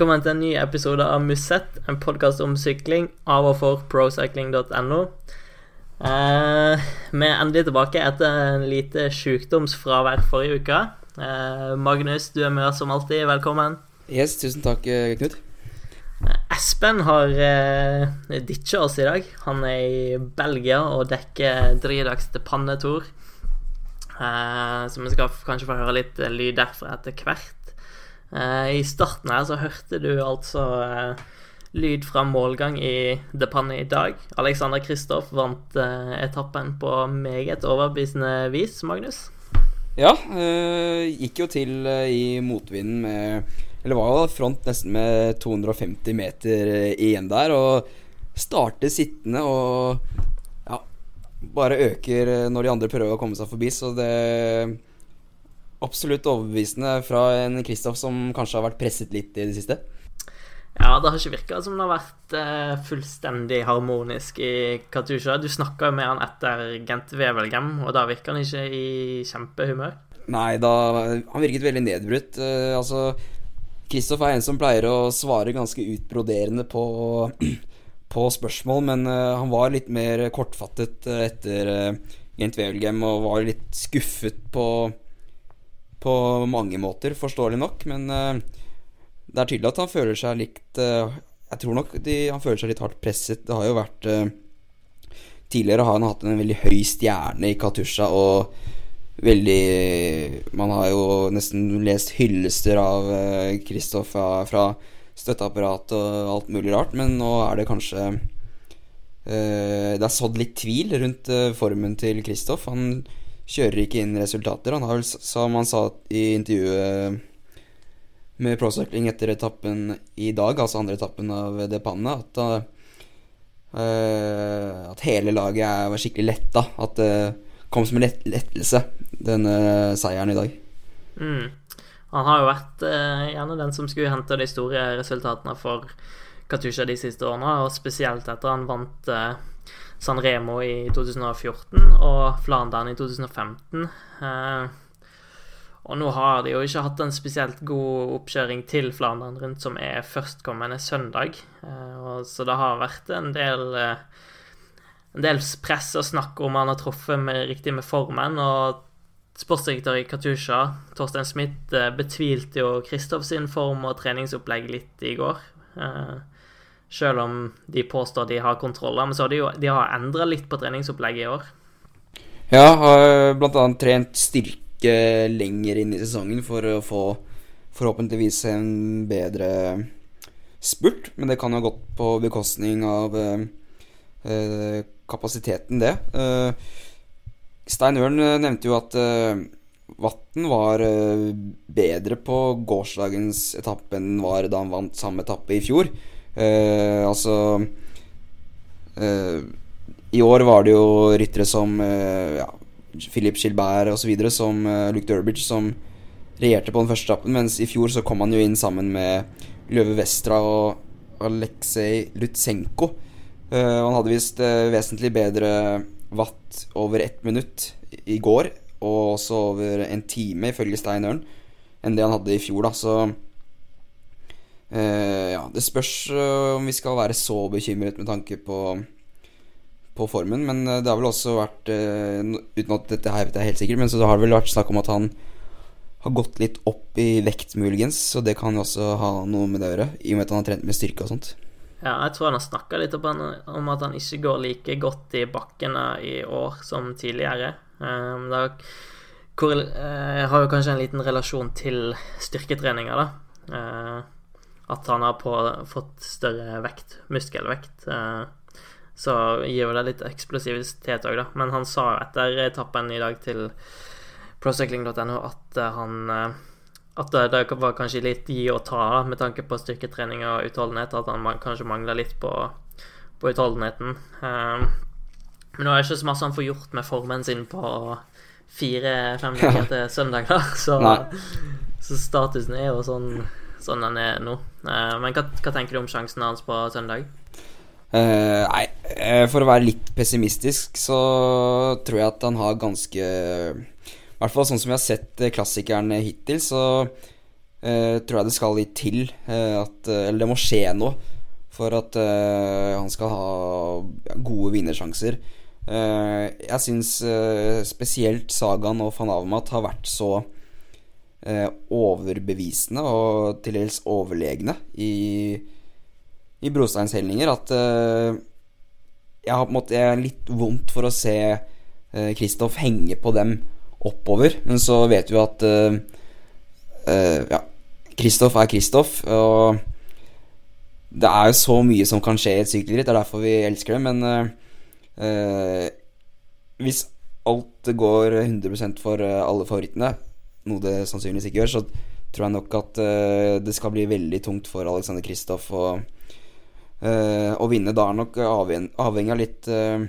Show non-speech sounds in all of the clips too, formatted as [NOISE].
velkommen til en ny episode av Musett, en podkast om sykling av og for procycling.no. Eh, vi er endelig tilbake etter en lite sykdomsfravær forrige uke. Eh, Magnus, du er med oss som alltid. Velkommen. Yes, tusen takk, eh, Knut. Espen har eh, ditcha oss i dag. Han er i Belgia og dekker Dridags til Pannetor. Eh, så vi skal kanskje få høre litt eh, lyd derfra etter hvert. Eh, I starten her så hørte du altså eh, lyd fra målgang i Depanne i dag. Alexander Kristoff vant eh, etappen på meget overbevisende vis, Magnus. Ja, gikk jo til i motvinden med Eller var jo front nesten med 250 meter igjen der, og starter sittende og ja, bare øker når de andre prøver å komme seg forbi, så det Absolutt overbevisende fra en Kristoff som kanskje har vært presset litt i det siste. Ja, det har ikke virka som det har vært eh, fullstendig harmonisk i Katusha. Du snakka jo med han etter Gent Wevelgem, og da virka han ikke i kjempehumør. Nei, da Han virket veldig nedbrutt. Eh, altså Kristoff er en som pleier å svare ganske utbroderende på, [CLEARS THROAT] på spørsmål, men eh, han var litt mer kortfattet eh, etter uh, Gent Wevelgem og var litt skuffet på på mange måter, forståelig nok, men uh, det er tydelig at han føler seg litt uh, Jeg tror nok de, han føler seg litt hardt presset. Det har jo vært uh, Tidligere har han hatt en veldig høy stjerne i Katusha, og veldig Man har jo nesten lest hyllester av Kristoff fra, fra støtteapparat og alt mulig rart, men nå er det kanskje Det er sådd litt tvil rundt formen til Kristoff. Han kjører ikke inn resultater. Han har vel, som han sa i intervjuet med Procycling etter etappen i dag, altså andre etappen av Depanne, at, uh, at hele laget var skikkelig letta. At det kom som en lett, lettelse, denne seieren i dag. Mm. Han har jo vært uh, gjerne den som skulle hente de store resultatene for Katusha de siste årene, og spesielt etter han vant uh, San Remo i 2014 og Flandern i 2015. Eh, og nå har de jo ikke hatt en spesielt god oppkjøring til Flandern rundt, som er førstkommende søndag. Eh, så det har vært en del eh, en del press og snakk om han har truffet med, riktig med formen. og Sportsdirektør i Katusha, Torstein Smith, betvilte jo Kristoff sin form og treningsopplegg litt i går. Selv om de påstår de har kontroller. Men så har de jo de har endra litt på treningsopplegget i år. Ja, har blant annet trent styrke lenger inn i sesongen for å få forhåpentligvis en bedre spurt. Men det kan jo ha gått på bekostning av eh, kapasiteten, det. Eh, Stein Ørn nevnte jo at eh, Vatn var eh, bedre på gårsdagens etappe enn var da han vant samme etappe i fjor. Uh, altså eh, I år var det jo ryttere som eh, ja, Philip Gilbert osv. som Luke Durbridge som regjerte på den første etappen, mens i fjor så kom han jo inn sammen med Løve Vestra og Aleksej Lutsenko. han hadde visst vesentlig bedre watt over ett minutt i går, og også over en time, ifølge Stein Ørn, enn det han hadde i fjor, da, så Uh, ja, det spørs uh, om vi skal være så bekymret med tanke på, på formen. Men uh, det har vel også vært Uten at dette her vet jeg helt sikkert, men så har det vel vært snakk om at han har gått litt opp i vekt, muligens. Så det kan jo også ha noe med det å gjøre, i og med at han har trent med styrke og sånt. Ja, jeg tror han har snakka litt om at han ikke går like godt i bakkene i år som tidligere. Um, da hvor, jeg har jo kanskje en liten relasjon til styrketreninga, da. At han har på, fått større vekt, muskelvekt. Eh, så gir jo det litt eksplosivitet òg, da. Men han sa etter etappen i dag til procycling.no at eh, han eh, At det var kanskje litt gi og ta da, med tanke på styrketrening og utholdenhet. At han kanskje mangla litt på, på utholdenheten. Men nå er det ikke så masse han får gjort med formen sin på fire-fem uker til søndag, da. Så, så statusen er jo sånn sånn han er nå. Eh, men hva, hva, tenker du om sjansen hans på søndag? Uh, nei, uh, for å være litt pessimistisk, så tror jeg at han har ganske I hvert fall sånn som vi har sett klassikerne hittil, så uh, tror jeg det skal litt til uh, at Eller det må skje noe for at han skal ha gode vinnersjanser. jeg syns spesielt Sagaen og van Avmat har vært så overbevisende og til dels overlegne i, i brosteinshellinger at jeg har på en måte litt vondt for å se Kristoff uh, henge på dem oppover. Men så vet vi at uh, uh, Ja, Kristoff er Kristoff, og det er jo så mye som kan skje i et sykkelritt. Det er derfor vi elsker det. Men hvis alt går 100% for alle favorittene, noe det sannsynligvis ikke gjør, så tror jeg nok at det skal bli veldig tungt for Alexander Kristoff å Uh, å vinne da er nok avhengig, av litt uh,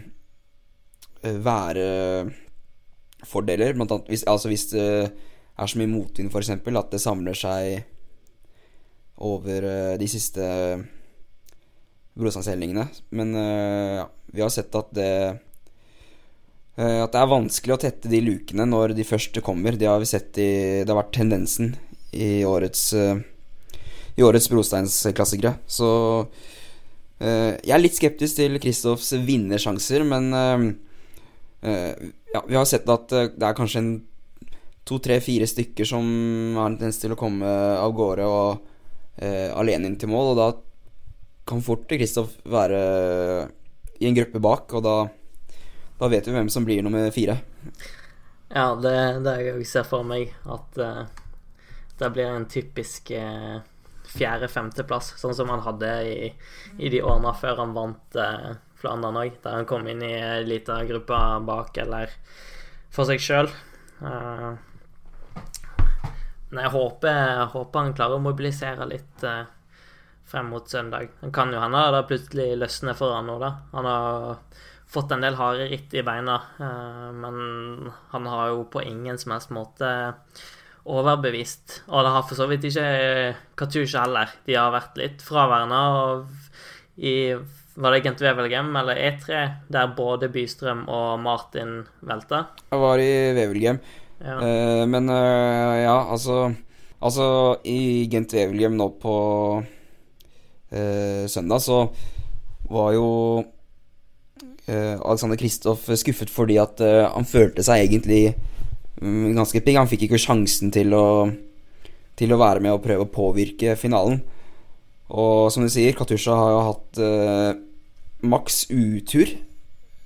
værefordeler. Blant annet hvis, altså hvis det er så mye motvind, f.eks., at det samler seg over uh, de siste brosteinshellingene. Men ja, vi har sett at det at det er vanskelig å tette de lukene når de første kommer. Det har vi sett i Det har vært tendensen i årets I årets brosteinsklassikere. Så Eh, jeg er litt skeptisk til Kristoffs vinnersjanser, men eh, eh, ja, vi har sett at det er kanskje en to, tre, fire stykker som har en tendens til å komme av gårde og uh, alene inn til mål, og da kan fort Kristoff være i en gruppe bak, og da, da vet vi hvem som blir nummer fire. Ja, det det jeg ser for meg, at uh, det blir en typisk uh, fjerde-femteplass, sånn som han hadde i, i, de årene før han vant uh, Flandern òg, der han kom inn i ei lita gruppe bak eller for seg sjøl. Men jeg håper, håper, han klarer å mobilisere litt uh, frem mot søndag. Det kan jo hende det plutselig løsner for han nå, da. Han har fått en del harde ritt i beina, uh, men han har jo på ingen som helst måte overbevist. Og det har for så vidt ikke Katusha heller. De har vært litt fraværende i Var det Gent Wevelgem eller E3, der både Bystrøm og Martin velta? Jeg var i Wevelgem, ja. uh, men uh, ja, altså Altså, i Gent Wevelgem nå på uh, søndag, så var jo Alexander Kristoff skuffet fordi at han følte seg egentlig Mm, ganske pigg. Han fikk ikke sjansen til å, til å være med og prøve å påvirke finalen. Og som du sier, Katusha har jo hatt eh, maks utur.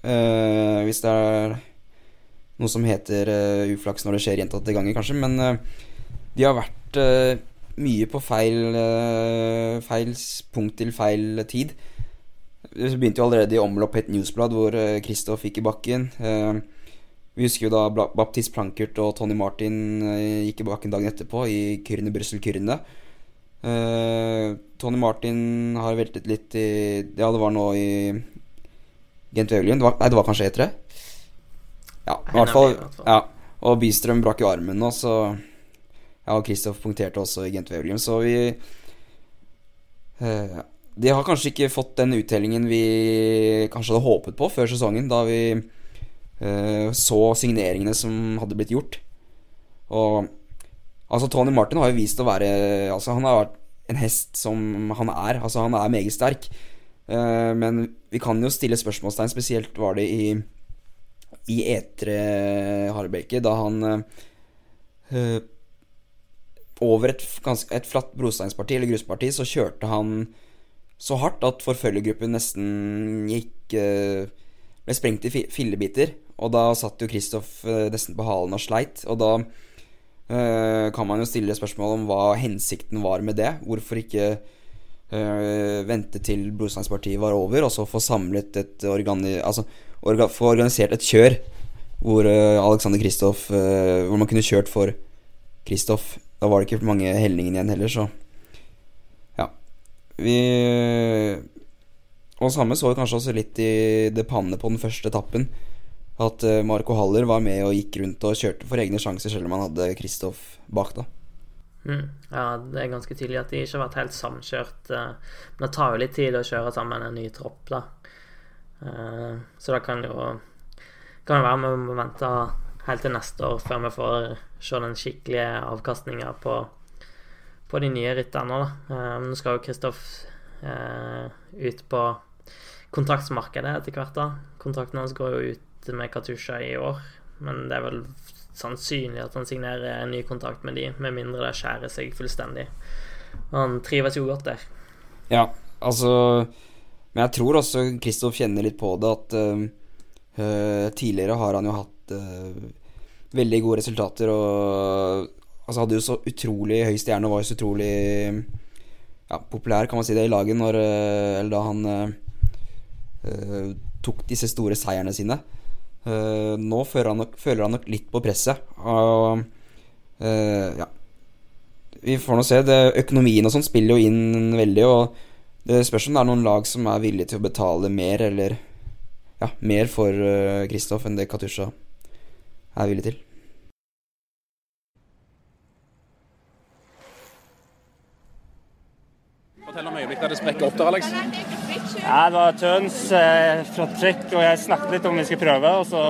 Eh, hvis det er noe som heter eh, uflaks når det skjer gjentatte ganger, kanskje. Men de har vært mye på feil, feil punkt til feil tid. Det begynte jo allerede i omlopp et newsblad hvor Kristoff gikk i bakken. Uh, vi husker jo da Baptist Plankert og Tony Martin eh, gikk i bakken dagen etterpå i Kyrne Brussel Kyrne. Tony Martin har veltet litt i Ja, det var nå i Gent Wevelgem. Nei, det var kanskje E3? Ja, i hvert fall. Ja. Og Bystrøm brakk jo armen nå, så Ja, og Kristoff punkterte også i Gent Wevelgem, så vi uh, De har kanskje ikke fått den uttellingen vi kanskje hadde håpet på før sesongen, da vi uh, så signeringene som hadde blitt gjort. Og altså Tony Martin har jo vist å være Altså Han har vært en hest som han er. Altså Han er meget sterk. Uh, men vi kan jo stille spørsmålstegn, spesielt var det i I Etre Harbeke, da han uh, Over et, ganske, et flatt brosteinsparti, eller grusparti, så kjørte han så hardt at forfølgergruppen nesten gikk uh, Ble sprengt i fillebiter. Og da satt jo Kristoff uh, nesten på halen og sleit. Og da øh, kan man jo stille spørsmål om hva hensikten var med det. Hvorfor ikke øh, vente til Brosteinspartiet var over, og så få samlet et organi... Altså orga, få organisert et kjør hvor Alexander Kristoff Hvor man kunne kjørt for Kristoff. Da var det ikke mange helningen igjen heller, så. Vi Og samme så vi kanskje også litt i det panne på den første etappen at eh, Marco Haller var med og gikk rundt og kjørte for egne sjanser, selv om han hadde Kristoff bak, da. Mm. Ja, det er ganske tydelig at de ikke har vært helt samkjørt. Eh, men det tar jo litt tid å kjøre sammen en ny tropp, da. Eh, så da kan jo kan det være vi må vente helt til neste år før vi får se den skikkelige avkastninga på, på de nye rytterne. da. Eh, Nå skal jo Kristoff eh, ut på kontraktsmarkedet etter hvert. da. Kontrakten hans går jo ut med Katusha i år, men det er vel sannsynlig at han signerer en ny kontrakt med de, med mindre det skjærer seg fullstendig. Han trives jo godt der. Ja, altså Men jeg tror også Kristoff kjenner litt på det at øh, tidligere har han jo hatt uh, veldig gode resultater og altså hadde jo så utrolig høy stjerne og var jo så utrolig ja, populær, kan man si det, i laget når Eller da han øh, tok disse store seierne sine. Uh, nå føler han, nok, føler han nok litt på presset. Og uh, ja Vi får nå se. Det, økonomien og sånn spiller jo inn veldig. Og det spørs om det er noen lag som er villige til å betale mer, eller ja, mer for Kristoff uh, enn det Katusha er villig til. Fortell om øyeblikket det sprekker opp der, Alex. Ja, det var Tøns eh, flott trekk, og jeg snakket litt om vi skulle prøve. Og så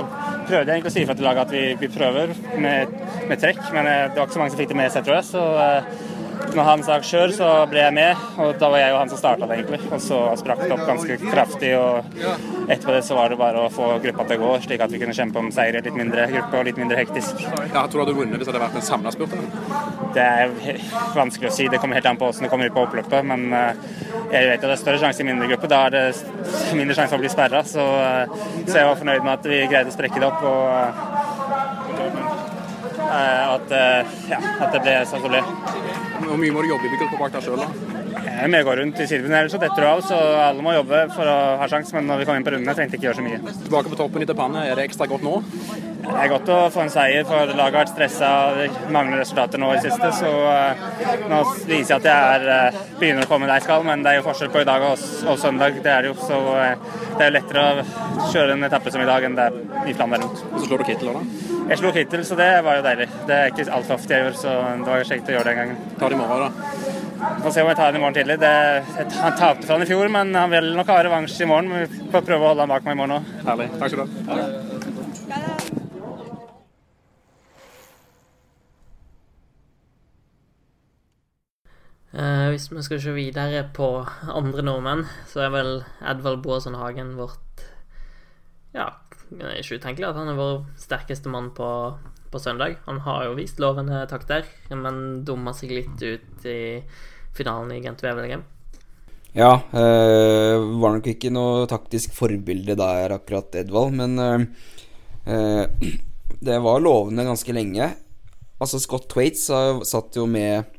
prøvde jeg egentlig å si fra til laget at vi, vi prøver med, med, trekk, men eh, det var ikke så mange som fikk det med seg, tror jeg. Så eh, når han sa kjør, så ble jeg med, og da var jeg jo han som starta det, egentlig. Og så sprakk det opp ganske kraftig, og etterpå det så var det bare å få gruppa til å gå, slik at vi kunne kjempe om seier i litt mindre gruppe og litt mindre hektisk. Ja, tror du hadde vunnet hvis det hadde vært en samla spurt? Det er vanskelig å si, det kommer helt an på åssen det kommer ut på oppløpet, men jeg vet at det er større sjanse i mindre gruppe. Da er det mindre sjanse for å bli sperra, så, så jeg var fornøyd med at vi greide å sprekke det opp. og at, ja, at det ble sånn som det ble. Hvor mye må du jobbe i der sjøl, da? Jeg går gå rundt i sidetunnelen, så detter du av. Så alle må jobbe for å ha sjanse, men når vi kom inn på rundene, trengte ikke gjøre så mye. Tilbake på toppen i Tepanne, er det ekstra godt nå? Det er godt å få en seier, for laget har vært stressa og mangler resultater nå i siste. Så uh, nå viser jeg at jeg er, uh, begynner å komme der jeg skal, men det er jo forskjell på i dag og, og søndag. Det er jo, så uh, det er jo lettere å kjøre en etappe som i dag enn det er i Flandern rundt. Og så slår du Kittel òg, da? Jeg slo Kittel, så det var jo deilig. Det er ikke altfor ofte jeg gjør, så det var kjekt å gjøre det en gang. Ta det i morgen, da. Får se om jeg tar den i morgen tidlig. Det, han tapte for han i fjor, men han vil nok ha revansj i morgen. Vi får prøve å holde han bak meg i morgen òg. Herlig. Takk skal du ha. Eh, hvis vi skal se videre på andre nordmenn, så er vel Edvald Boasson Hagen vårt Ja, det er ikke utenkelig at han er vår sterkeste mann på, på søndag. Han har jo vist lovende takter, men dumma seg litt ut i finalen i Gent Wevelgem. Ja, øh, var nok ikke noe taktisk forbilde der, akkurat Edvald, men øh, [CLEARS THROAT] det var lovende ganske lenge. Altså, Scott Twaits satt jo med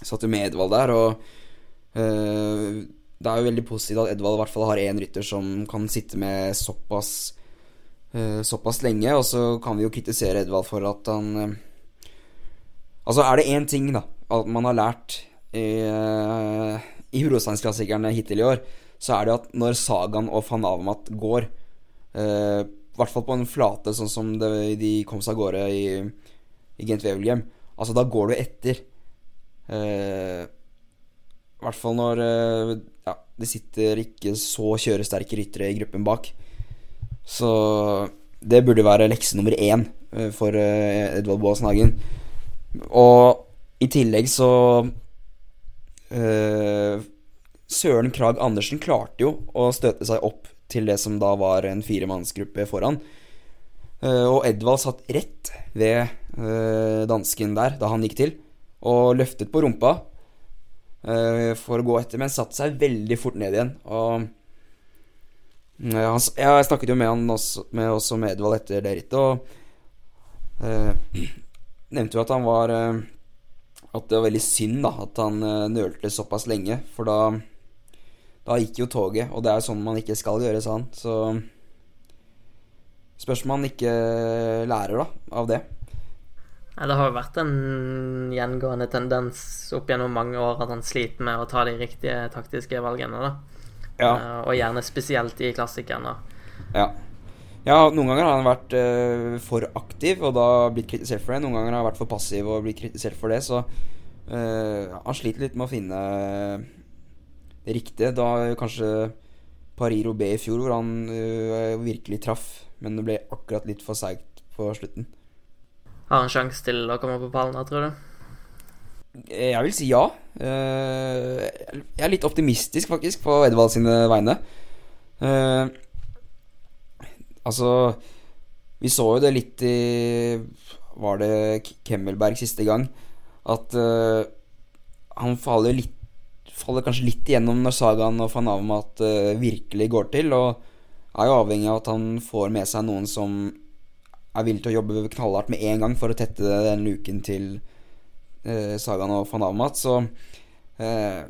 Satt jo med Edvald der, og øh, det er jo veldig positivt at Edvald i hvert fall har én rytter som kan sitte med såpass uh, såpass lenge, og så kan vi jo kritisere Edvald for at han uh, Altså, er det én ting da at man har lært i, Brosteinsklassikerne hittil i år, så er det at når Sagan og van Avamat går, i hvert fall på en flate sånn som det, de kom seg av gårde i, i Gent Wevelgem, altså da går du etter. I hvert fall når ja, det sitter ikke så kjøresterke ryttere i gruppen bak. Så det burde være lekse nummer én for Edvald Boasen Hagen. Og i tillegg så øh, Søren Krag Andersen klarte jo å støte seg opp til det som da var en firemannsgruppe foran. Uh, og Edvald satt rett ved dansken der da han gikk til, og løftet på rumpa uh, for å gå etter, men satte seg veldig fort ned igjen. Og han, Jeg snakket jo med han også, med, også med Edvald etter det rittet, og [CLEARS THROAT] nevnte jo at han var At det var veldig synd da at han nølte såpass lenge, for da da gikk jo toget, og det er sånn man ikke skal gjøre, sa han. Så spørs om han ikke lærer da, av det. Ja, det har jo vært en gjengående tendens opp gjennom mange år at han sliter med å ta de riktige taktiske valgene. da. Ja. Uh, og gjerne spesielt i klassikerne. Ja. ja, noen ganger har han vært uh, for aktiv og da blitt kritisert for det. Noen ganger har han vært for passiv og blitt kritisert for det. Så uh, han sliter litt med å finne det riktige. Da kanskje Pariro B i fjor, hvor han virkelig traff, men det ble akkurat litt for seigt på slutten. Har en sjanse til å komme på pallen tror du? Jeg vil si ja. Eh, Jeg er litt optimistisk, faktisk, på Edvald sine vegne. Eh, Altså Vi så jo det litt i Var det Kemmelberg siste gang? At eh, han faller litt Faller kanskje litt igjennom når Sagaen og eh, virkelig går til, og er jo avhengig av at han får med seg noen som er villig til å jobbe knallhardt med en gang for å tette den luken til eh, Sagaen og van Avmat. Så eh,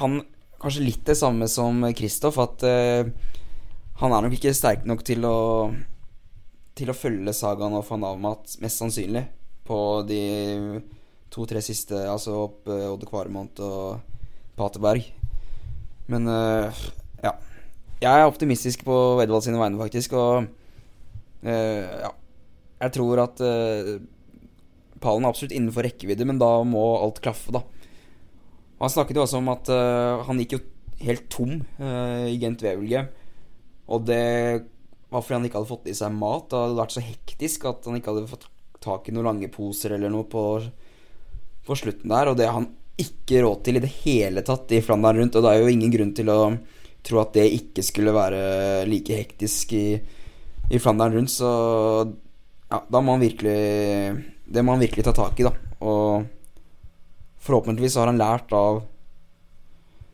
han Kanskje litt det samme som Kristoff, at eh, han er nok ikke sterk nok til å Til å følge Sagaen og van Avmat, mest sannsynlig, på de to-tre siste, altså opp eh, Odde Kvaremont og Paterberg. Men eh, ja. Jeg er optimistisk på Edvald sine vegne, faktisk, og ja. Jeg tror at eh, pallen er absolutt innenfor rekkevidde, men da må alt klaffe, da. Han snakket jo også om at eh, han gikk jo helt tom eh, i Gent Wevelgem. Og det var fordi han ikke hadde fått i seg mat. Det hadde vært så hektisk at han ikke hadde fått tak i noen lange poser eller noe på, på slutten der. Og det har han ikke råd til i det hele tatt i Flandern rundt. Og det er jo ingen grunn til å tro at det ikke skulle være like hektisk i, i Flandern rundt. Så ja, da må han virkelig Det må han virkelig ta tak i, da. Og forhåpentligvis har han lært av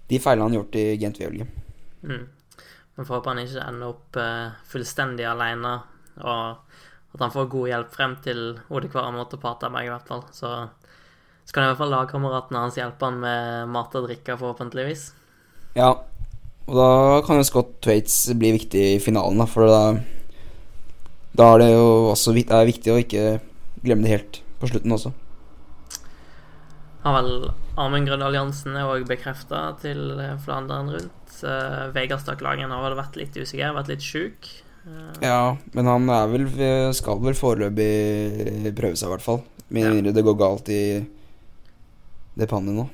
de feilene han har gjort i Gent Wevelgem. Mm. Men får håpe han ikke ender opp uh, fullstendig alene, og at han får god hjelp frem til Odekvar måtte prate med meg, i hvert fall. Så så kan i hvert fall lagkameratene hans hjelpe han med mat og drikke, forhåpentligvis. Ja, og da kan jo Scott Twaits bli viktig i finalen, da, for da, da er det jo også det er viktig å ikke glemme det helt på slutten også. Har vel Grøndal er òg bekrefta til eh, Flandern rundt. Uh, Vegard Stakk-Lagen har vel vært litt usikker, vært litt sjuk. Uh, Ja, men han er vel skal vel foreløpig prøve seg, i hvert fall. Med Ja. det går galt i det pannet nå.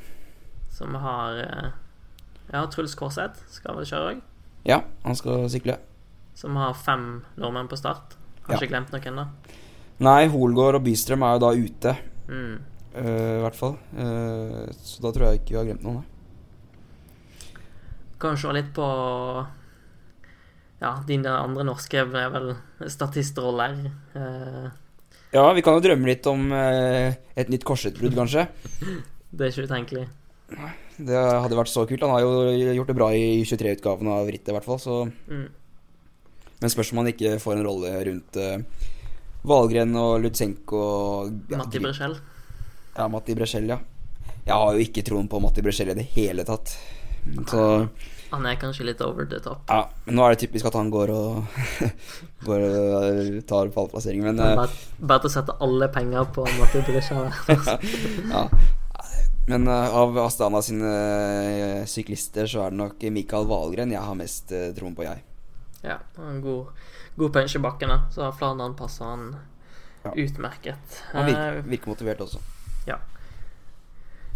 som har Ja, Truls Kårseth skal vel kjøre òg. Ja, han skal sykle. Som har fem nordmenn på start. Har Ja. ikke glemt noen, da. Nei, Holgård og Bystrøm er jo da ute, Mm. Uh, i hvert fall. Uh, så da tror jeg ikke vi har glemt noen. nei. Kan se litt på Ja, dine andre norske er vel statistroller. uh, Ja, vi kan jo drømme litt om eh, et nytt korsutbrudd, kanskje. [LAUGHS] det er ikke utenkelig. Det hadde vært så kult. Han har jo gjort det bra i 23-utgaven av rittet, i hvert fall. Så. Mm. Men spørs om han ikke får en rolle rundt uh, Valgren og Lutsenko og ja, Matti Breschel. Ja, Matti Breschel, ja. Jeg har jo ikke troen på Matti Breschel i det hele tatt. Så Han er kanskje litt over the top. ja, men nå er det typisk at han går og [LAUGHS] Går og tar pallplassering, men eh, Bare, bare til å sette alle penger på Matti Brechel. [LAUGHS] Ja. Men eh, av Astana sine syklister så er det nok Mikael Valgren jeg har mest troen på, jeg. Ja, en god, god punch i bakken, da. Så Flandern passer han Ja. utmerket. Han Eh, virker, virker motivert også. Ja.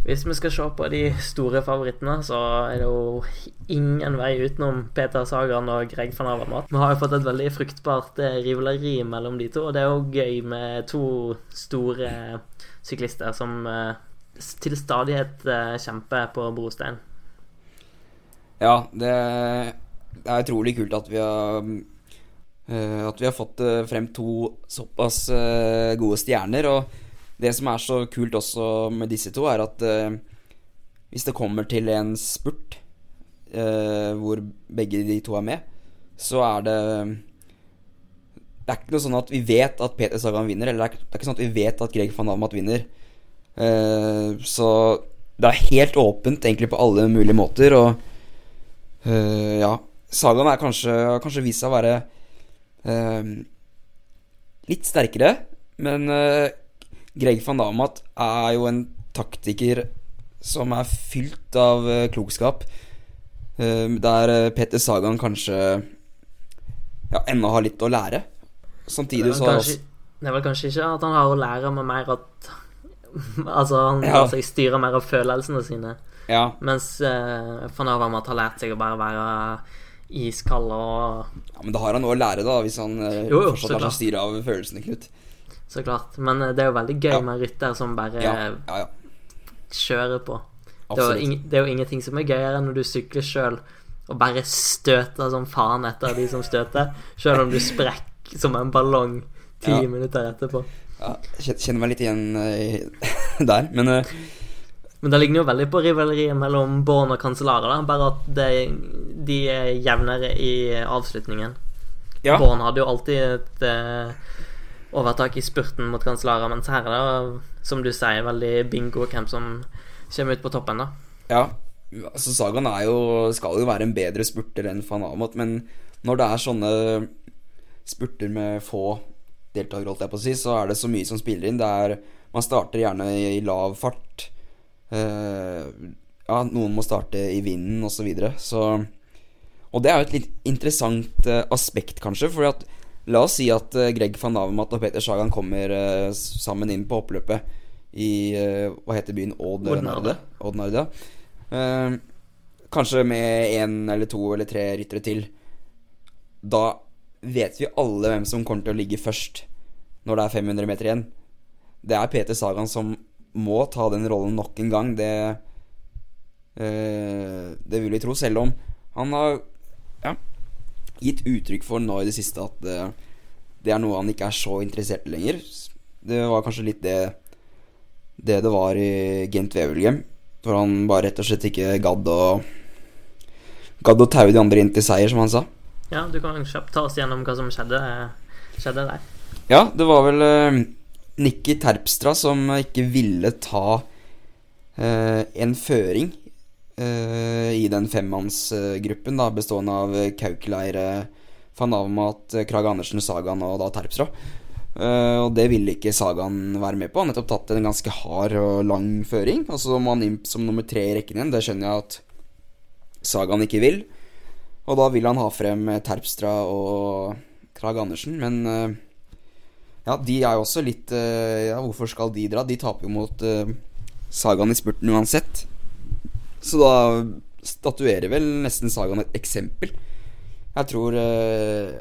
Hvis vi skal se på de store favorittene, så er det jo ingen vei utenom Peter Sagan og Greg van Avermat. Vi har jo fått et veldig fruktbart eh, rivaleri mellom de to, og det er jo gøy med to store syklister som eh, til stadighet kjemper på brostein. Ja, det, det er utrolig kult at vi har Uh, At vi har fått uh, frem to såpass uh, gode stjerner. Og det som er så kult også med disse to, er at hvis det kommer til en spurt hvor begge de to er med, så er det Det er ikke noe sånn at vi vet at Peter Sagan vinner, eller det er, det er ikke sånn at vi vet at Greg van Almat vinner. Så det er helt åpent egentlig på alle mulige måter, og ja. Sagaen er kanskje, kanskje vist seg å være eh, litt sterkere, men eh, Greg van Damat er jo en taktiker som er fylt av eh, klokskap. Eh, der eh, Peter Sagan kanskje ja, ennå har litt å lære. Samtidig så har kanskje, det er vel kanskje ikke at han har å lære, men mer at [LAUGHS] Altså, han Ja. lar seg styre mer av følelsene sine. Ja, Mens eh, van Avermaet har lært seg å bare være iskald og ja, men da har han noe å lære, da, hvis han eh, Jo, jo, fortsatt lar seg styre av følelsene, Knut. Så klart. Men eh, det er jo veldig gøy Ja. med rytter som bare Ja, ja, ja. kjøre på. Det er, ing- det er jo ingenting som er gøyere enn når du sykler sjøl og bare støter som faen etter de som støter, sjøl om du sprekker som en ballong ti minutter etterpå. Ja, jeg kjenner meg litt igjen eh, [LAUGHS] der, men Men det ligner jo veldig på rivaleriet mellom Born og Cancellara. Bare at det, de er jevnere i avslutningen. ja. Born hadde jo alltid et uh, overtak i spurten mot Cancellara, mens her er det, som du sier, veldig bingo hvem som kommer ut på toppen, da. Ja, altså Sagan er jo, skal jo være en bedre spurter enn van Amot, men når det er sånne spurter med få deltakere, holdt jeg på å si, så er det så mye som spiller inn. Det er, man starter gjerne i lav fart. Eh, ja, noen må starte i vinden, osv. Så, videre. så Og det er jo et litt interessant eh, aspekt, kanskje, fordi at La oss si at eh, Greg van Avermat og Peter Sagan kommer sammen inn på oppløpet i Hva heter byen? Odd Odd-Narde. Odd Narde, ja. Eh, kanskje med én eller to eller tre ryttere til. Da vet vi alle hvem som kommer til å ligge først når det er 500 meter igjen. Det er Peter Sagan som må ta den rollen nok en gang. Det eh, Det vil vi tro, selv om han har ja, gitt uttrykk for nå i det siste at eh, det er noe han ikke er så interessert i lenger. Det var kanskje litt det det det var i Gent Wevelgem. For han bare rett og slett ikke gadd å Gadd å taue de andre inn til seier, som han sa. Ja, du kan kjapt ta oss gjennom hva som skjedde, skjedde der. Ja, det var vel uh, Nikki Terpstra som ikke ville ta eh, en føring eh, i den femmannsgruppen, da, bestående av Kaukeleire van Avermaet, eh, Krag Andersen, Sagan og da Terpstra. Eh, og det ville ikke Sagan være med på. Han har nettopp tatt en ganske hard og lang føring. Og så må han inn som nummer tre i rekken igjen. Det skjønner jeg at Sagan ikke vil. Og da vil han ha frem Terpstra og Krag Andersen, men eh, ja, de er jo også litt eh, Ja, hvorfor skal de dra? De taper jo mot uh, Sagan i spurten uansett. Så da statuerer vel nesten Sagan et eksempel. Jeg tror uh,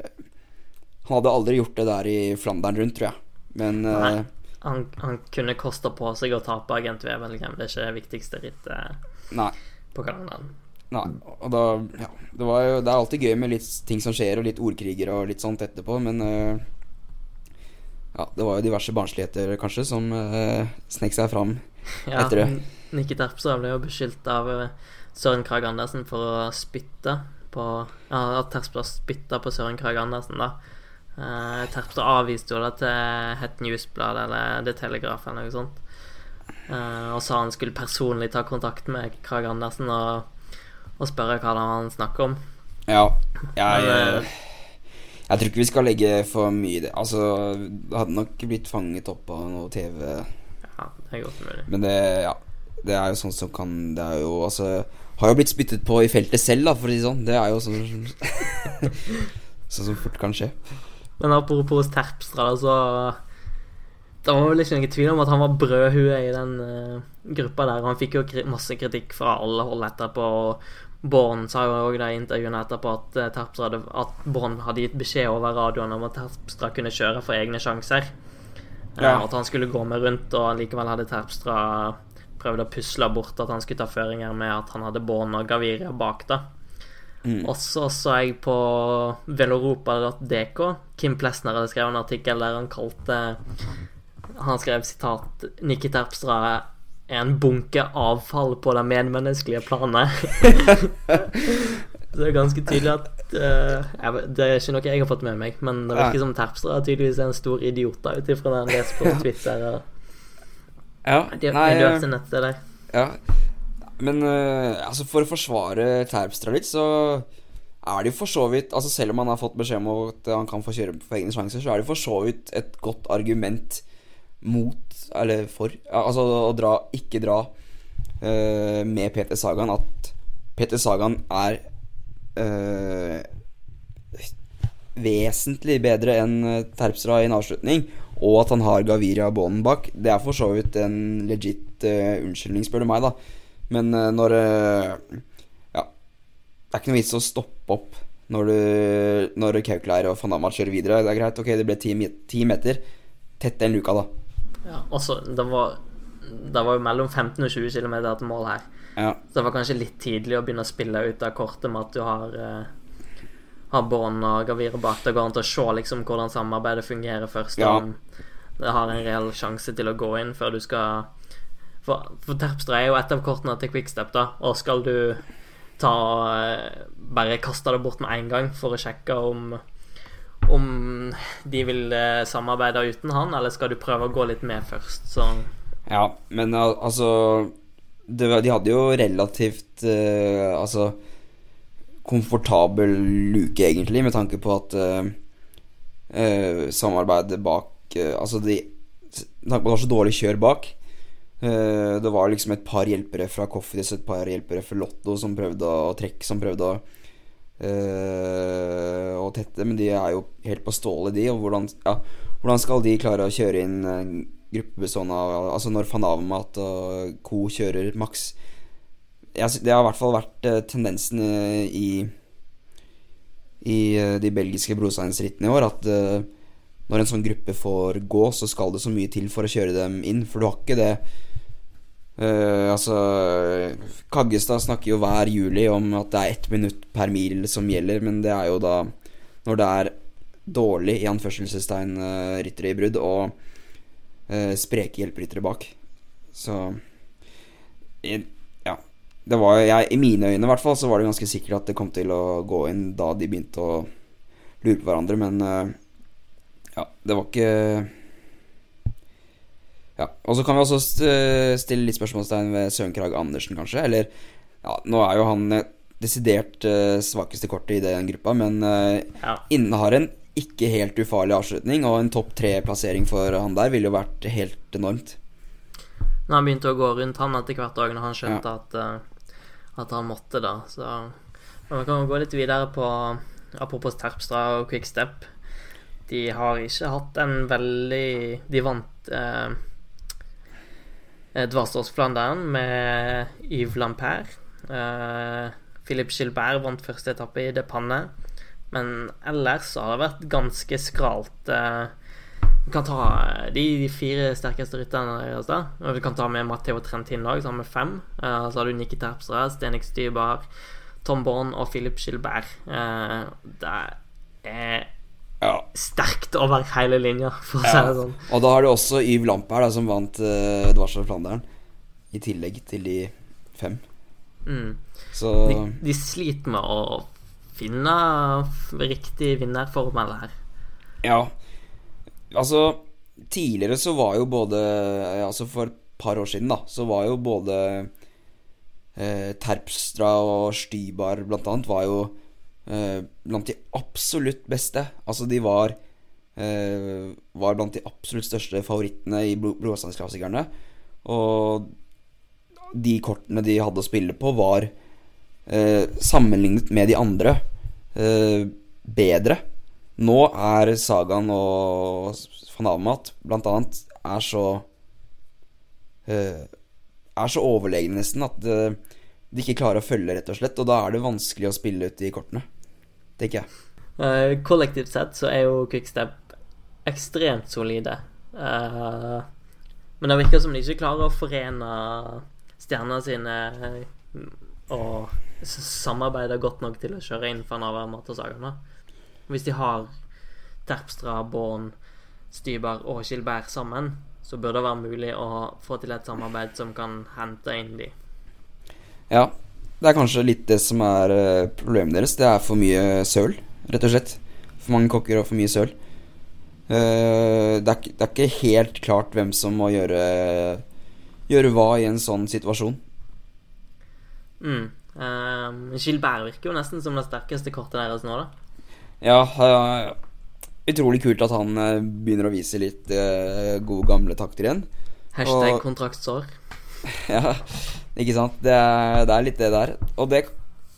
Han hadde aldri gjort det der i Flandern rundt, tror jeg. Men uh, Nei. Han, han kunne kosta på seg å tape Agent Wevelgem. Det er ikke det viktigste rittet nei. på kalenderen. Nei, og da Ja, det, var jo, det er alltid gøy med litt ting som skjer, og litt ordkriger og litt sånt etterpå, men eh, Ja, det var jo diverse barnsligheter, kanskje, som uh, snek seg fram [LAUGHS] Ja, etter det. Nikki Terpstra ble jo beskyldt av eh, Søren Krag Andersen for å spytte på Ja, at Terpstra spytta på Søren Krag Andersen, da. Uh, Terpstra avviste jo det til Het Newsblad eller The Telegraph eller noe sånt. Eh, og sa han skulle personlig ta kontakt med Krag Andersen og, og spørre hva det var han snakket om. Ja, jeg Men, eh, Jeg tror ikke vi skal legge for mye i det. Altså, det hadde nok blitt fanget opp av noe TV, Ja, det er godt mulig. men det Ja. Det er jo sånn som kan Det er jo altså Har jo blitt spyttet på i feltet selv, da, for å si det sånn. Det er jo sånn [LAUGHS] Sånn som fort kan skje. Men apropos Terpstra, så Det var vel ikke noen tvil om at han var brødhue i den uh, gruppa der. Han fikk jo kri masse kritikk fra alle hold etterpå. og Born sa jo òg i intervjuene etterpå at uh, hadde, at Born hadde gitt beskjed over radioen om at Terpstra kunne kjøre for egne sjanser. Eh, Ja. At han skulle gå med rundt, og likevel hadde Terpstra prøvd å pusle bort at han skulle ta føringer med at han hadde Born og Gaviria bak, da. Mm. Og så så jeg på veloropa.dk Kim Plesner hadde skrevet en artikkel der han kalte Han skrev sitat Nikki Terpstra er en bunke avfall på det medmenneskelige planet. [LAUGHS] så det er ganske tydelig at uh, Det er ikke noe jeg har fått med meg, men det virker som Terpstra tydeligvis er en stor idiot ut ifra det han leser på [LAUGHS] Twitter og Ja, de- nei, de diverse nettsteder. Ja, men uh, altså for å forsvare Terpstra litt, så er det jo for så vidt Altså Selv om han har fått beskjed om at han kan få kjøre på egne sjanser, så er det for så vidt et godt argument mot Eller for Altså å dra ikke dra uh, med Peter Sagan at Peter Sagan er uh, vesentlig bedre enn eh, Terpstra i en avslutning, og at han har Gaviria Bonen bak, det er for så vidt en legit uh, unnskyldning, spør du meg, da. Men når Ja, det er ikke noe vits å stoppe opp når du Når Kauklær og van kjører videre. Det er greit, ok, det ble ti, ti meter. Tett den luka, da. Ja, også, det var Det var jo mellom 15 og 20 km til mål her. Ja. Så det var kanskje litt tidlig å begynne å spille ut av kortet med at du har uh, Har Bånd og Gavire bak. Det går an til å se liksom hvordan samarbeidet fungerer først. Ja. Om det har en reell sjanse til å gå inn før du skal For, for Terpstra er jo et av kortene til Quickstep, da. Og skal du ta uh, Bare kaste det bort med en gang for å sjekke om om de vil eh, samarbeide uten han, eller skal du prøve å gå litt med først? Så Ja, men altså det, De hadde jo relativt uh, Altså komfortabel luke, egentlig, med tanke på at uh, uh, samarbeidet bak Altså de Med tanke på at det var så dårlig kjør bak. det var liksom et par hjelpere fra Cofidis, et par hjelpere fra Lotto som prøvde å trekke, som prøvde å eh, og tette, men de er jo helt på stålet, de. Og hvordan, ja, hvordan skal de klare å kjøre inn en gruppe bestående av Altså når van Avermaet og co. kjører maks ja, Det har i hvert fall vært uh, tendensen eh, i I uh, de belgiske brosteinsrittene i år at eh, når en sånn gruppe får gå, så skal det så mye til for å kjøre dem inn. For du har ikke det eh, Altså Kaggestad snakker jo hver juli om at det er ett minutt per mil som gjelder, men det er jo da når det er dårlig, i anførselstegn, uh, ryttere i brudd og uh, spreke hjelperyttere bak. Så i- Ja. Det var jeg, I mine øyne i hvert fall så var det ganske sikkert at det kom til å gå inn da de begynte å lure på hverandre, men uh, ja, det var ikke Ja, og så kan vi også stille litt spørsmålstegn ved Søren Krag Andersen, kanskje. Eller ja, nå er jo han eh, desidert eh, svakeste kortet i den gruppa, men eh, ja. innehar en ikke helt ufarlig avslutning, og en topp tre-plassering for han der ville jo vært helt enormt. Når han begynte å gå rundt han etter hvert òg, når han skjønte at, eh, at han måtte, da. Så Men vi kan jo gå litt videre på Apropos Terpstra og Quickstep. De har ikke hatt en veldig De vant eh, Dvarsdalsflanderen med Yves Lampert. Uh, Philip Gilbert vant første etappe i Depanne. Men ellers så har det vært ganske skralt. Eh, vi kan ta de fire sterkeste rytterne deres, da. Vi kan ta med Matteo Trentin òg, sammen med fem. Uh, så har du Nikki Terpstra, Stenik Stybar, Tom Born og Philip Gilbert. Uh, det er Ja. sterkt over hele linja, for å si det sånn. Og da har du også Yves Lampert, da, som vant uh, og Flandern, i tillegg til de fem. Mm. Så De, de sliter med å finne riktig vinnerformel her. ja. Altså, tidligere så var jo både Altså, for et par år siden, da, så var jo både eh, Terpstra og Stybar blant annet var jo eh, blant de absolutt beste. Altså, de var eh, Var blant de absolutt største favorittene i blo- Og de kortene de hadde å spille på, var eh, sammenlignet med de andre eh, bedre. Nå er Sagaen og van Avermaet blant annet er så eh, Er så overlegne nesten at eh, de ikke klarer å følge, rett og slett. Og da er det vanskelig å spille ut de kortene, tenker jeg. Uh, kollektivt sett så er jo Quickstep ekstremt solide. Uh, men det virker som de ikke klarer å forene stjernene sine og samarbeide godt nok til å kjøre inn Avermaet og Sagan. Hvis de har Terpstra, Born, Styber og Skilberg sammen, så burde det være mulig å få til et samarbeid som kan hente inn de. Ja, det er kanskje litt det som er eh, problemet deres. Det er for mye søl, rett og slett. For mange kokker og for mye søl. Eh, det, er, det er ikke helt klart hvem som må gjøre Gjøre hva i en sånn situasjon. Mm. Eh, Gilbert virker jo nesten som det sterkeste kortet deres nå, da. Ja, uh, utrolig kult at han begynner å vise litt gode, gamle takter igjen. Hashtag Og- kontraktsår. [LAUGHS] Ja, ikke sant? Det er, det er litt det der. Og det,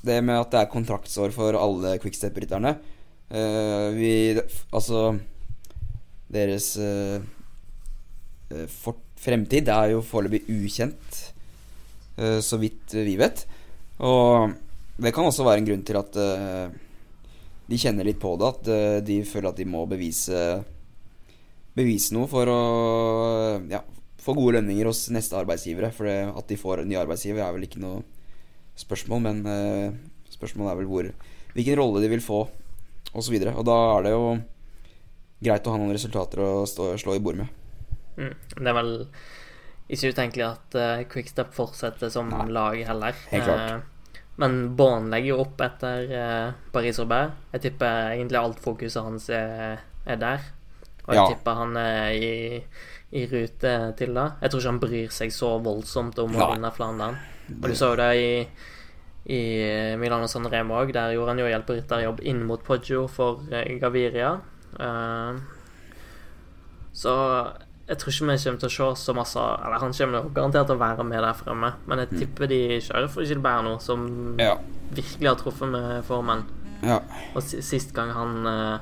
det med at det er kontraktsår for alle quickstep-rytterne uh, Vi Altså Deres eh, eh, for, fremtid er jo foreløpig ukjent, uh, så vidt vi vet. Og det kan også være en grunn til at eh, de kjenner litt på det. At eh, de føler at de må bevise Bevise noe for å Ja, få gode lønninger hos neste arbeidsgivere. For det, at de får en ny arbeidsgiver, er vel ikke noe spørsmål, men eh, spørsmålet er vel hvor, hvilken rolle de vil få, osv. Og, så og da er det jo greit å ha noen resultater å stå, slå i bord med. Mm. Det er vel ikke utenkelig at uh, Quickstep fortsetter som Nei. lag heller. Helt klart. Uh, men Born legger jo opp etter uh, Paris-Roubaix. Jeg tipper egentlig alt fokuset hans er, er der. Og jeg Ja. tipper han er i, i rute til det. Jeg tror ikke han bryr seg så voldsomt om å vinne Flandern. Og du så jo det i, i Milano San Remo òg. Der gjorde han jo hjelperytterjobb inn mot Poggio for eh, Gaviria. Uh, så jeg tror ikke vi kommer til å se så masse Eller han kommer garantert til å være med der fremme, men jeg tipper de kjører for Gilbert nå, som Ja. virkelig har truffet med formen. ja. Og sist gang han eh,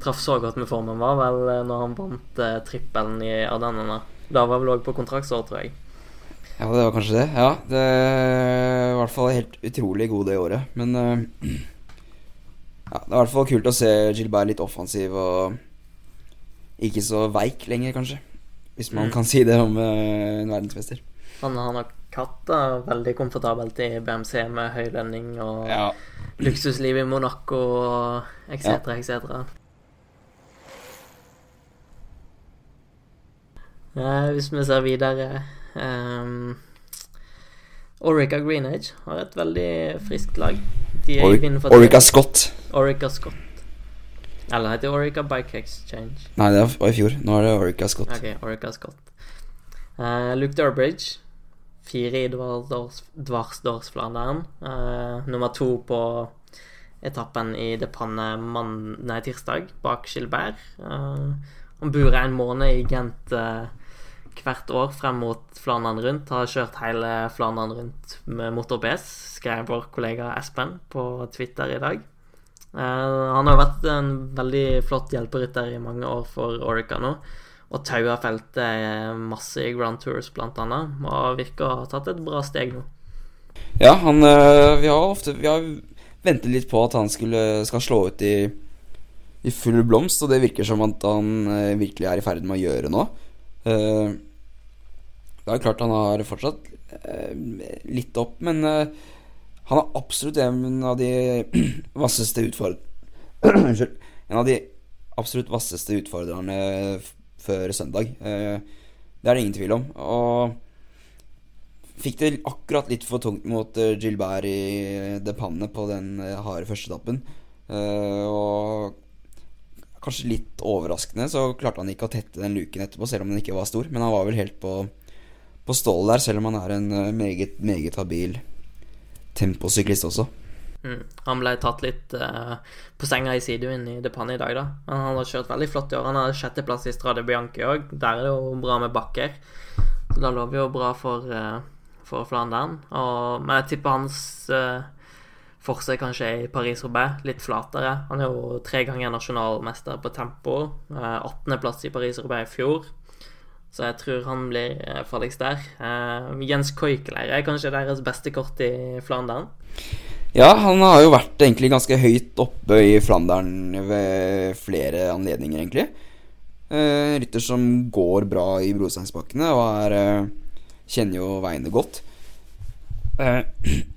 traff så godt med formen, var vel eh, når han vant eh, trippelen i Ardennene. Da var vel òg på kontraktsår, tror jeg. Ja, det var kanskje det. Ja, det var i hvert fall helt utrolig god det året. Men uh, [CLEARS THROAT] ja, det er i hvert fall kult å se Gilbert litt offensiv og ikke så veik lenger, kanskje. Hvis man Mm. kan si det om uh, en verdensmester. Han har nok hatt det veldig komfortabelt i BMC med høy lønning og Ja. luksusliv i Monaco og etc., etc. Eh, hvis vi ser videre um, Orica Greenage har et veldig friskt lag. Orica Scott. Orica Scott. Eller heter Orica Bike Exchange. Nei, det var i fjor. Nå er det Orica Scott. Ok, Orica Scott. Uh, Luke Durbridge. Fire i Dvarsdors- Uh, nummer to på etappen i Det Panne mann, nei, tirsdag, bak Gilbert. Uh, han bor en måned i Gent eh, hvert år frem mot Flandern rundt. Har kjørt hele Flandern rundt med motor PS, skrev vår kollega Espen på Twitter i dag. Eh, han har vært en veldig flott hjelperytter i mange år for Orica nå. Og taua feltet eh, masse i Grand Tours, blant annet. Og virker å ha tatt et bra steg nå. Ja, han øh, Vi har ofte Vi har ventet litt på at han skulle, skal slå ut i, i full blomst, og det virker som at han virkelig er i ferd med å gjøre nå. Eh, det er klart han har fortsatt eh, litt opp, men eh, han er absolutt en av de [CLEARS THROAT] vasseste utfordrerne. [CLEARS THROAT] En av de absolutt vasseste utfordrerne før søndag. Det er det ingen tvil om. Og Fikk det akkurat litt for tungt mot Gilbert i depannet på den harde førsteetappen. Uh, og kanskje litt overraskende så klarte han ikke å tette den luken etterpå, selv om den ikke var stor. Men han var vel helt på, på stålet der, selv om han er en eh, meget, meget habil temposyklist også. Mm. Han ble tatt litt uh, på senga i sidevind i Depanne i dag, da. Han har kjørt veldig flott i år. Han har sjetteplass i Strade Bianchi òg. Der er det jo bra med bakker. Så da lover jo bra for, uh, for Flandern. Og, men jeg tipper hans uh, forse kanskje er i Paris-Roubaix. Litt flatere. Han er jo tre ganger nasjonalmester på tempo. Uh, 18.-plass i Paris-Roubaix i fjor. Så jeg tror han blir uh, farligst der. Eh, Jens Koikeleire er kanskje deres beste kort i Flandern. Ja, han har jo vært egentlig ganske høyt oppe i Flandern ved flere anledninger, egentlig. Eh, rytter som går bra i brosteinsbakkene og er, eh, kjenner jo veiene godt. Eh, [CLEARS THROAT]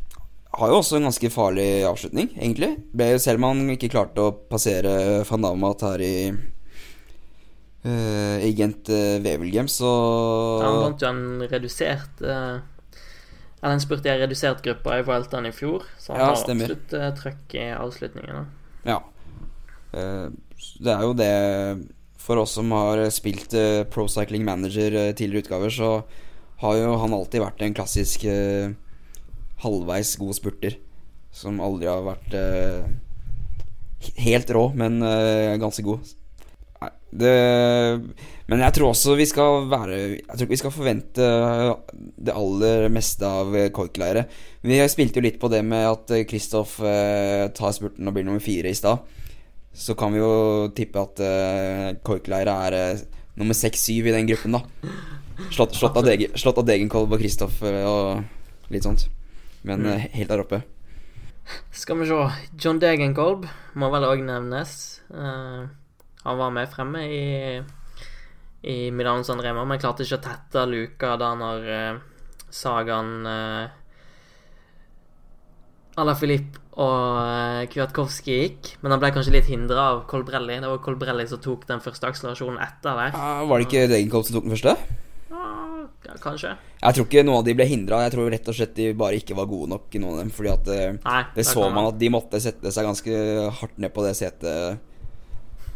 har jo også en ganske farlig avslutning, egentlig. Ble, selv om han ikke klarte å passere van Damat her i uh, Gent uh, Wevelgem, så Han vant jo en redusert uh, Eller en spurte i en redusert gruppe i Wilton i fjor, så han Ja, har stemmer. absolutt uh, trøkk i avslutningene. Ja. Uh, det er jo det For oss som har spilt eh, Pro Cycling Manager eh, tidligere utgaver, så har jo han alltid vært en klassisk eh, halvveis god spurter. Som aldri har vært eh, helt rå, men eh, ganske god. Nei, det Men jeg tror også vi skal være Jeg tror ikke vi skal forvente det aller meste av Korkleire. Vi spilte jo litt på det med at Kristoff eh, tar spurten og blir nummer fire i stad. Så kan vi jo tippe at eh, Korkleire er eh, nummer seks-syv i den gruppen, da. Slått, slått, av, Degen, slått av Degenkolb og Kristoff eh, og litt sånt. Men mm. helt der oppe. Skal vi se John Degenkolb må vel òg nevnes. Uh, han var med fremme i, i Milano San Remo, men klarte ikke å tette luka da når eh, Sagan eh, Alaphilippe og eh, Kwiatkowski gikk, men han ble kanskje litt hindra av Colbrelli. Det var Colbrelli som tok den første akselerasjonen etter der. Ja, var det ikke Degenkolb som tok den første? Kanskje. Jeg tror ikke noen av de ble hindra. Jeg tror rett og slett de bare ikke var gode nok, noen av dem. Fordi at eh, Nei, det så man at de måtte sette seg ganske hardt ned på det setet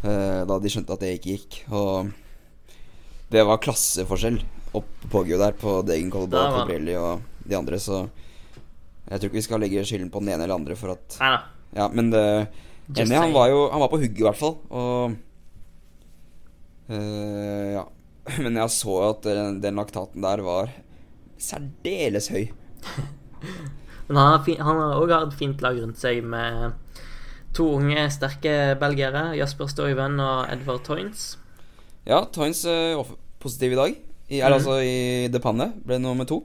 uh, da de skjønte at det ikke gikk. Og det var klasseforskjell opp på Gio der på Det og var og de andre, så jeg tror ikke vi skal legge skylden på den ene eller andre for at Nei da. Ja, men det Just Enig, han var jo Han var på hugget, i hvert fall. Og uh, Ja. [LAUGHS] Men jeg så at den, den laktaten der var særdeles høy. [LAUGHS] Men han har, fi- han har også hatt fint lag rundt seg med to unge, sterke belgiere. Jasper Stuyven og Edvard Toynes. Ja, Toynes uh, positiv i dag. I, eller mm. altså i De Panne. Ble nummer to.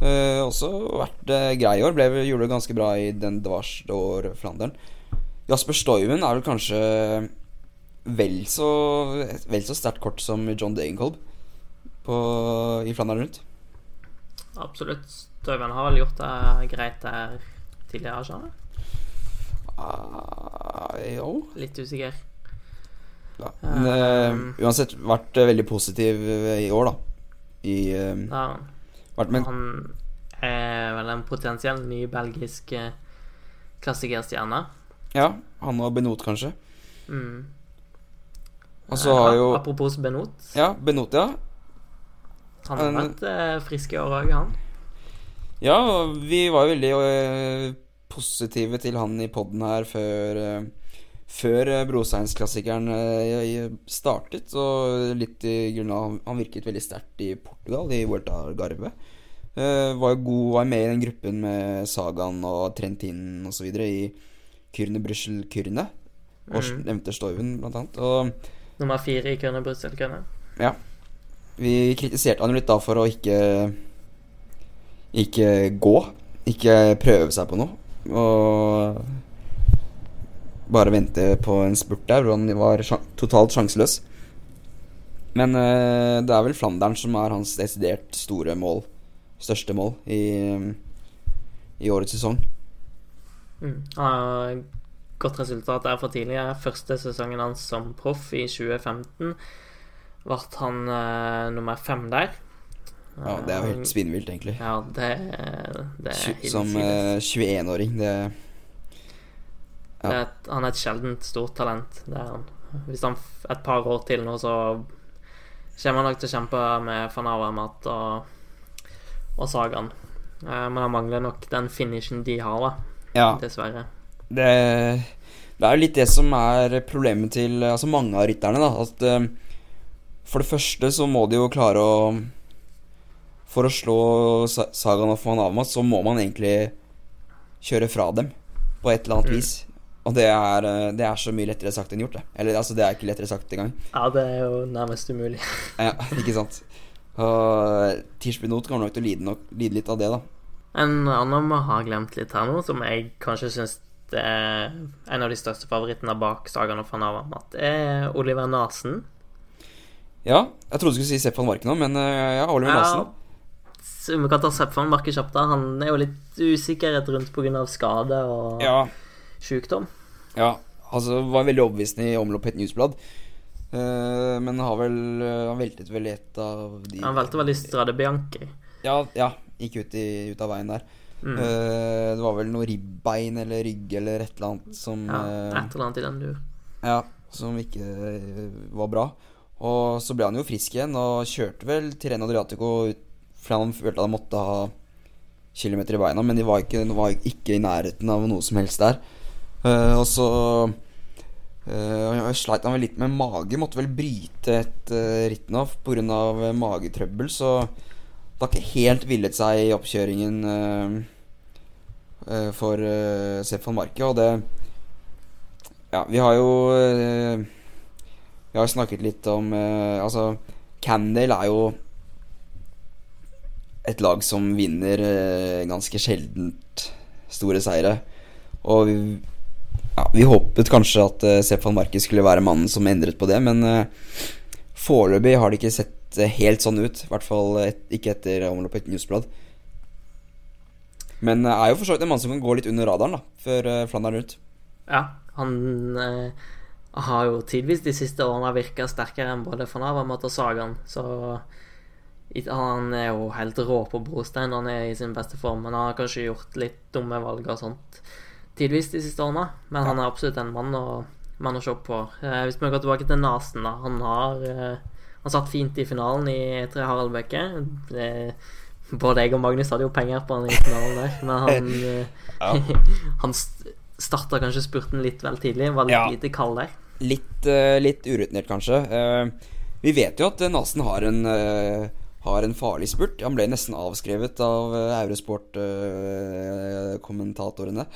Uh, også vært uh, grei i år. Ble, gjorde det ganske bra i den Dvars d'Or Flandern. Jasper Stuyven er vel kanskje vel så Vel så sterkt kort som John Degenkolb på, i Flandern rundt. Absolutt. Støven har vel gjort det greit der tidligere, ikke sant? Uh, jo Litt usikker. ja. Men uh, uansett vært eh, veldig positiv eh, i år, da. I uh, ja. vært men, han er vel en potensiell ny belgisk klassikerstjerne. Ja, han og Benot, kanskje. Mm. Og så har jo Apropos Benot. Ja, Benot, ja. Han har vært eh, frisk i år òg, han. Ja, vi var jo veldig øh, positive til han i poden her før øh, Før Brosteinsklassikeren startet. Og litt i grunn av Han virket veldig sterkt i Portugal, i Vuelta Garve. Uh, var jo god, var med i den gruppen med Sagan og Trentin osv. i Kyrne Brussel Kyrne. Og Mm. nevnte Stoiven, blant annet. Og Nummer fire i køene Brussel-køene. ja. Vi kritiserte han litt da for å ikke Ikke gå. Ikke prøve seg på noe. Og bare vente på en spurt der hvor han var totalt sjanseløs. Men eh, det er vel Flandern som er hans desidert store mål. Største mål i, i årets sesong. Mm. Han godt resultat der fra tidligere. Første sesongen hans som proff i 2015 ble han uh, nummer fem der. Ja, Det er jo helt spinnvilt, egentlig. Ja, det, det er Som hinsides. eh, 21-åring. Det Det er et, han er et sjeldent stort talent. Det er han. Hvis han et par år til nå, så kommer han nok til å kjempe med van Avermaet og, og Sagan. Eh, men han mangler nok den finishen de har, da. Ja. Dessverre. Det, det er jo litt det som er problemet til altså mange av rytterne. da At eh, For det første så må de jo klare å For å slå Sa- Sagan og Fanama, så må man egentlig kjøre fra dem på et eller annet Mm. vis. Og det er, eh, det er så mye lettere sagt enn gjort. Det. Eller altså, det er ikke lettere sagt engang. Ja, det er jo nærmest umulig. [LAUGHS] Ja, ikke sant. Og Tirsbynot kommer nok til å lide, nok, lide litt av det, da. En annen vi har glemt litt her nå, som jeg kanskje syns er en av de største favorittene bak Sagan og van Avermaet, er Oliver Nasen. Ja, jeg trodde du skulle si Sepp van Marken nå, men eh, ja, Oliver Nasen så vi kan ta Sepp van Marke kjapt. da. Han er jo litt usikkerhet rundt pga. skade og Ja, sykdom. Ja, altså var veldig overbevisende i omlopp i et newsblad. Uh, men har vel eh, Han veltet vel et av de Han valgte vel i Strade Bianchi. Ja, ja gikk ut, i, ut av veien der. Mm. Uh, det var vel noe ribbein eller rygg eller et eller annet som Ja, eh, et eller annet i den dur. Ja, som ikke eh, var bra. Og så ble han jo frisk igjen og kjørte vel Tireno Adriatico ut fordi han følte han måtte ha kilometer i beina, men de var ikke, var ikke i nærheten av noe som helst der. Uh, og så uh, sleit han vel litt med mage, måtte vel bryte et uh, Rittenhoff pga. Uh, magetrøbbel, så det har ikke helt villet seg i oppkjøringen uh, for uh, Sepp van Marke, og det Ja, vi har jo uh, Vi har snakket litt om Altså, Candale er jo et lag som vinner ganske sjeldent store seire. Og vi, ja, vi håpet kanskje at Sepp van Marke skulle være mannen som endret på det, men foreløpig har det ikke sett eh, helt sånn ut. I hvert fall et, ikke etter omløpet i et newsblad. Men eh, er jo for så vidt en mann som kan gå litt under radaren da før eh, Flandern rundt. Ja, han eh, har jo tidvis de siste årene virka sterkere enn både Avermaet og Sagan, så han er jo helt rå på brostein han er i sin beste form, men han har kanskje gjort litt dumme valg og sånt tidvis de siste årene. Men han er absolutt en mann å, mann å se på. Eh, hvis vi går tilbake til Nasen, da. Han har eh, Han satt fint i finalen i Tre Haraldbøkke. Det- Både jeg og Magnus hadde jo penger på han i finalen der, men han [LAUGHS] ja. [LAUGHS] Han starta kanskje spurten litt vel tidlig, var litt Ja. lite kald der. Litt, eh, litt urutinert, kanskje. Eh, vi vet jo at eh, Nasen har en eh, har en farlig spurt. Han ble nesten avskrevet av Eurosport-kommentatorene.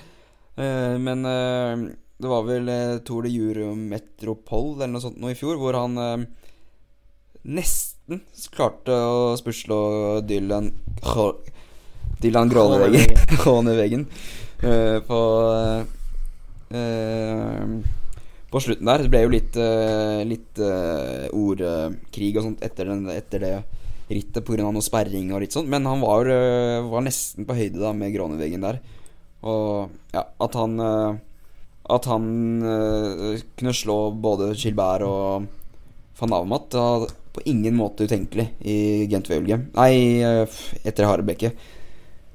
men eh, det var vel Tour de Eurometropol eller noe sånt nå i fjor, hvor han eh, nesten klarte å spusle Dylan Dylan [LAUGHS] Gråneveggen eh, på uh, på slutten der. Det ble jo litt, uh, litt uh, ordkrig og sånt etter, den, etter det rittet pga. noe sperring og litt sånt. Men han var, uh, var nesten på høyde da med Gråneveggen der. Og ja, at han At han kunne slå både Gilbert og van Avmat på ingen måte utenkelig i Gent-Wevelgem. Nei, eh, etter Harebekke.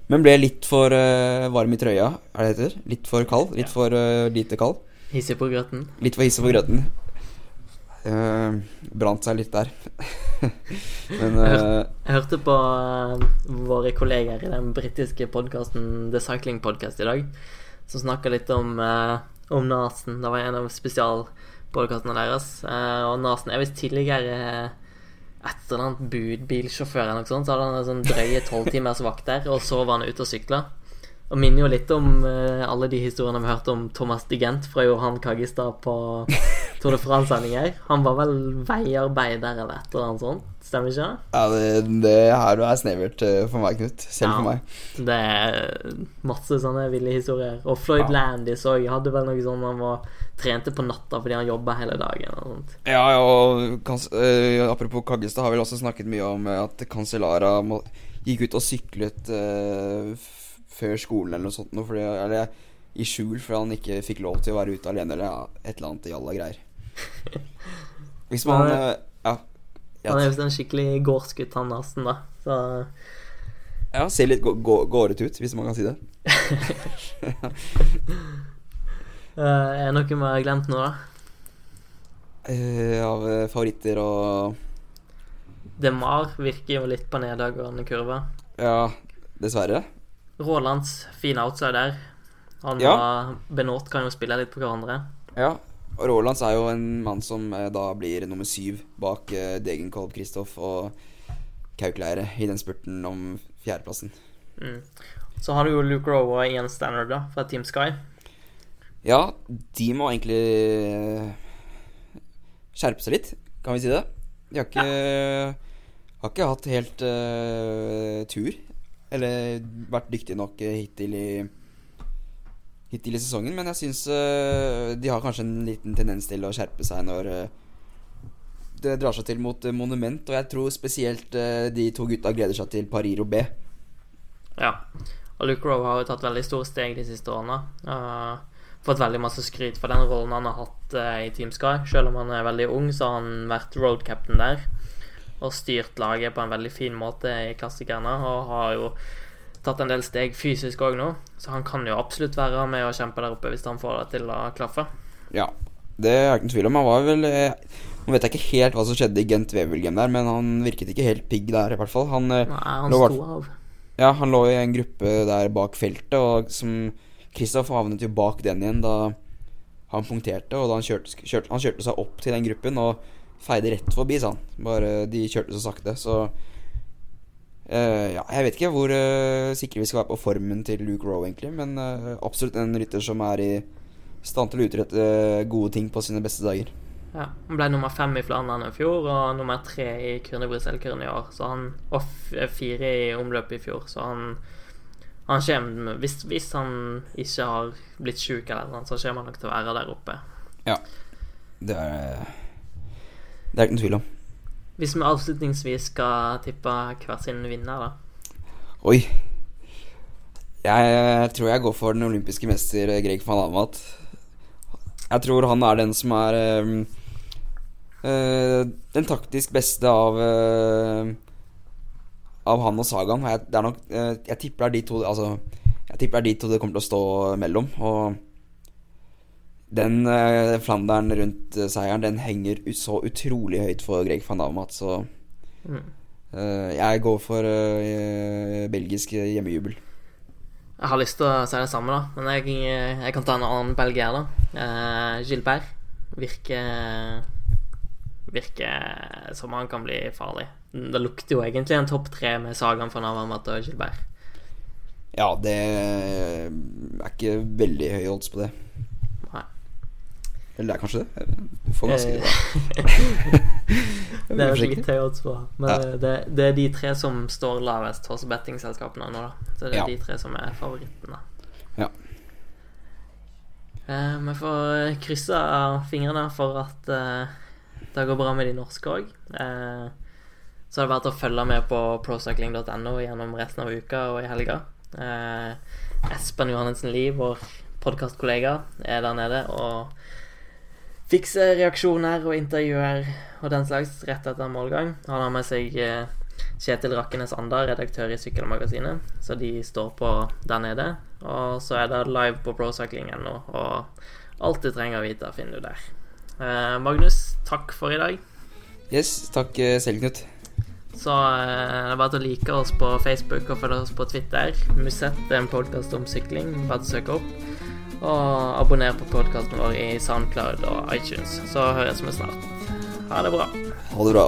Men ble litt for eh, varm i trøya, er det det heter? Litt for kald? Litt for eh, lite kald? Hissig på grøten. Litt for hissig på grøten. Uh, brant seg litt der. [LAUGHS] Men uh, Jeg hørte på våre kolleger i den britiske podkasten The Cycling Podcast i dag, som snakka litt om, uh, om Nasen. Det var en av spesialpodkastene deres. Eh, og Nasen er visst tidligere eh, et eller annet budbilsjåfør eller noe sånt. Så hadde han en sånn drøye tolv timers vakt der, og så var han ute og sykla. Og minner jo litt om eh, alle de historiene vi hørte om Thomas Digent fra Johan Kaggestad på Tour de France-sendinger. Han var vel veiarbeider eller et eller annet sånt, stemmer ikke det? ja, det, det her er snevert for meg, Knut. Selv for meg. Det er masse sånne ville historier. Og Floyd Ja. Landis òg hadde vel noe sånn han var trente på natta fordi han jobba hele dagen. Og sånt. Ja, ja, og eh, apropos Kaggestad har vel også snakket mye om eh, at Cancellara må, gikk ut og syklet uh, før skolen eller noe sånt noe, fordi, eller i skjul fordi han ikke fikk lov til å være ute alene eller ja, et eller annet jalla greier. [LAUGHS] Hvis man eh, ja, ja, Han er visst en skikkelig gårdsgutt, han Arsen, da. Så ja, ser litt gå- ut, hvis man kan si det. [LAUGHS] eh, er det noe vi har glemt nå, da? Uh, av eh, favoritter og DeMar virker jo litt på nedadgående kurve. Ja, dessverre. Rålands fin outsider. Han Ja. og Benot kan jo spille litt på hverandre. Ja. Og Rålands er jo en mann som da blir nummer syv bak Degenkolb Kristoff og Kaukleire i den spurten om fjerdeplassen. Mm. Så har du jo Luke Rowe og Ian standard da, fra Team Sky. Ja, de må egentlig eh, skjerpe seg litt, kan vi si det. De har ikke, har ikke hatt helt uh, tur. Eller vært dyktige nok eh, hittil i Hittil i sesongen, men jeg syns uh, de har kanskje en liten tendens til å skjerpe seg når uh, det drar seg til mot monument, og jeg tror spesielt de to gutta gleder seg til Paris-Roubais. Ja. Og Luke Rowe har jo tatt veldig store steg de siste årene. Fått veldig masse skryt for den rollen han har hatt eh, i Team Sky. Selv om han er veldig ung, så har han vært road captain der. Og styrt laget på en veldig fin måte i klassikerne. Og har jo tatt en del steg fysisk òg nå. Så han kan jo absolutt være med og kjempe der oppe hvis han får det til å klaffe. Ja, det er ikke noen tvil om. Han var vel eh, Nå vet jeg ikke helt hva som skjedde i Gent Wevelgem der, men han virket ikke helt pigg der, i hvert fall. Han, eh, Nei, han lå, sto av. ja, han lå i en gruppe der bak feltet, og som Kristoff havnet jo bak den igjen da han punkterte, og da han kjørte, kjørte, han kjørte seg opp til den gruppen og feide rett forbi, sa han. Bare de kjørte så sakte, så Uh, Ja, jeg vet ikke hvor uh, sikre vi skal være på formen til Luke Rowe, egentlig, men uh, absolutt en rytter som er i stand til å utrette gode ting på sine beste dager. Ja, Han ble nummer fem i Flandern i fjor og nummer tre i Kurne Brussel-Kurne i år. Så han, og fire i omløpet i fjor, så han han kommer, hvis, hvis han ikke har blitt sjuk, eller noe, så kommer han nok til å være der oppe. Ja. Det er Det er ikke noen tvil om. Hvis vi avslutningsvis skal tippe hver sin vinner, da. Oi. Jeg tror jeg går for den olympiske mester eh, Greg van Amat. Jeg tror han er den som er øh, øh, den taktisk beste av øh, Av han og Sagaen. Jeg, det er nok, øh, jeg tipper det er de to Altså, jeg tipper det er de to det kommer til å stå mellom. Og den eh, Flanderen rundt øh, seieren, den henger så utrolig høyt for Greg van Amat, så Mm. eh, jeg går for eh, belgisk hjemmejubel. Jeg har lyst til å si det samme, da, men jeg, jeg kan ta en annen belgier, da. Eh, Gilbert virker Virker som han kan bli farlig. Det lukter jo egentlig en topp tre med Sagan fra Avermaet og Gilbert. Ja, det er ikke veldig høye odds på det. Nei. Eller det er kanskje det? Du får ganske Eh, [LAUGHS] Det er jo litt [LAUGHS] høye odds på, men Ja. det, det er de tre som står lavest hos bettingselskapene nå, da. Så det er Ja. de tre som er favorittene. Ja. Eh, vi får krysse fingrene for at eh, det går bra med de norske òg. Eh, så er det verdt å følge med på procycling.no gjennom resten av uka og i helga. Eh, Espen Johannessen Lie, vår podkastkollega, er der nede og fikser reaksjoner og intervjuer og den slags rett etter målgang. Han har med seg eh, Kjetil Rakkenes Anda, redaktør i Sykkelmagasinet, så de står på der nede. Og så er det live på procycling.no, og alt du trenger å vite, finner du der. Eh, Magnus, takk for i dag. Yes, takk eh, selv, Knut. Så eh, det er bare til å like oss på Facebook og følge oss på Twitter. Musett er en podkast om sykling. Bare til å søke opp. Og abonner på podkasten vår i Soundcloud og iTunes. Så høres vi snart. Ha det bra. Ha det bra.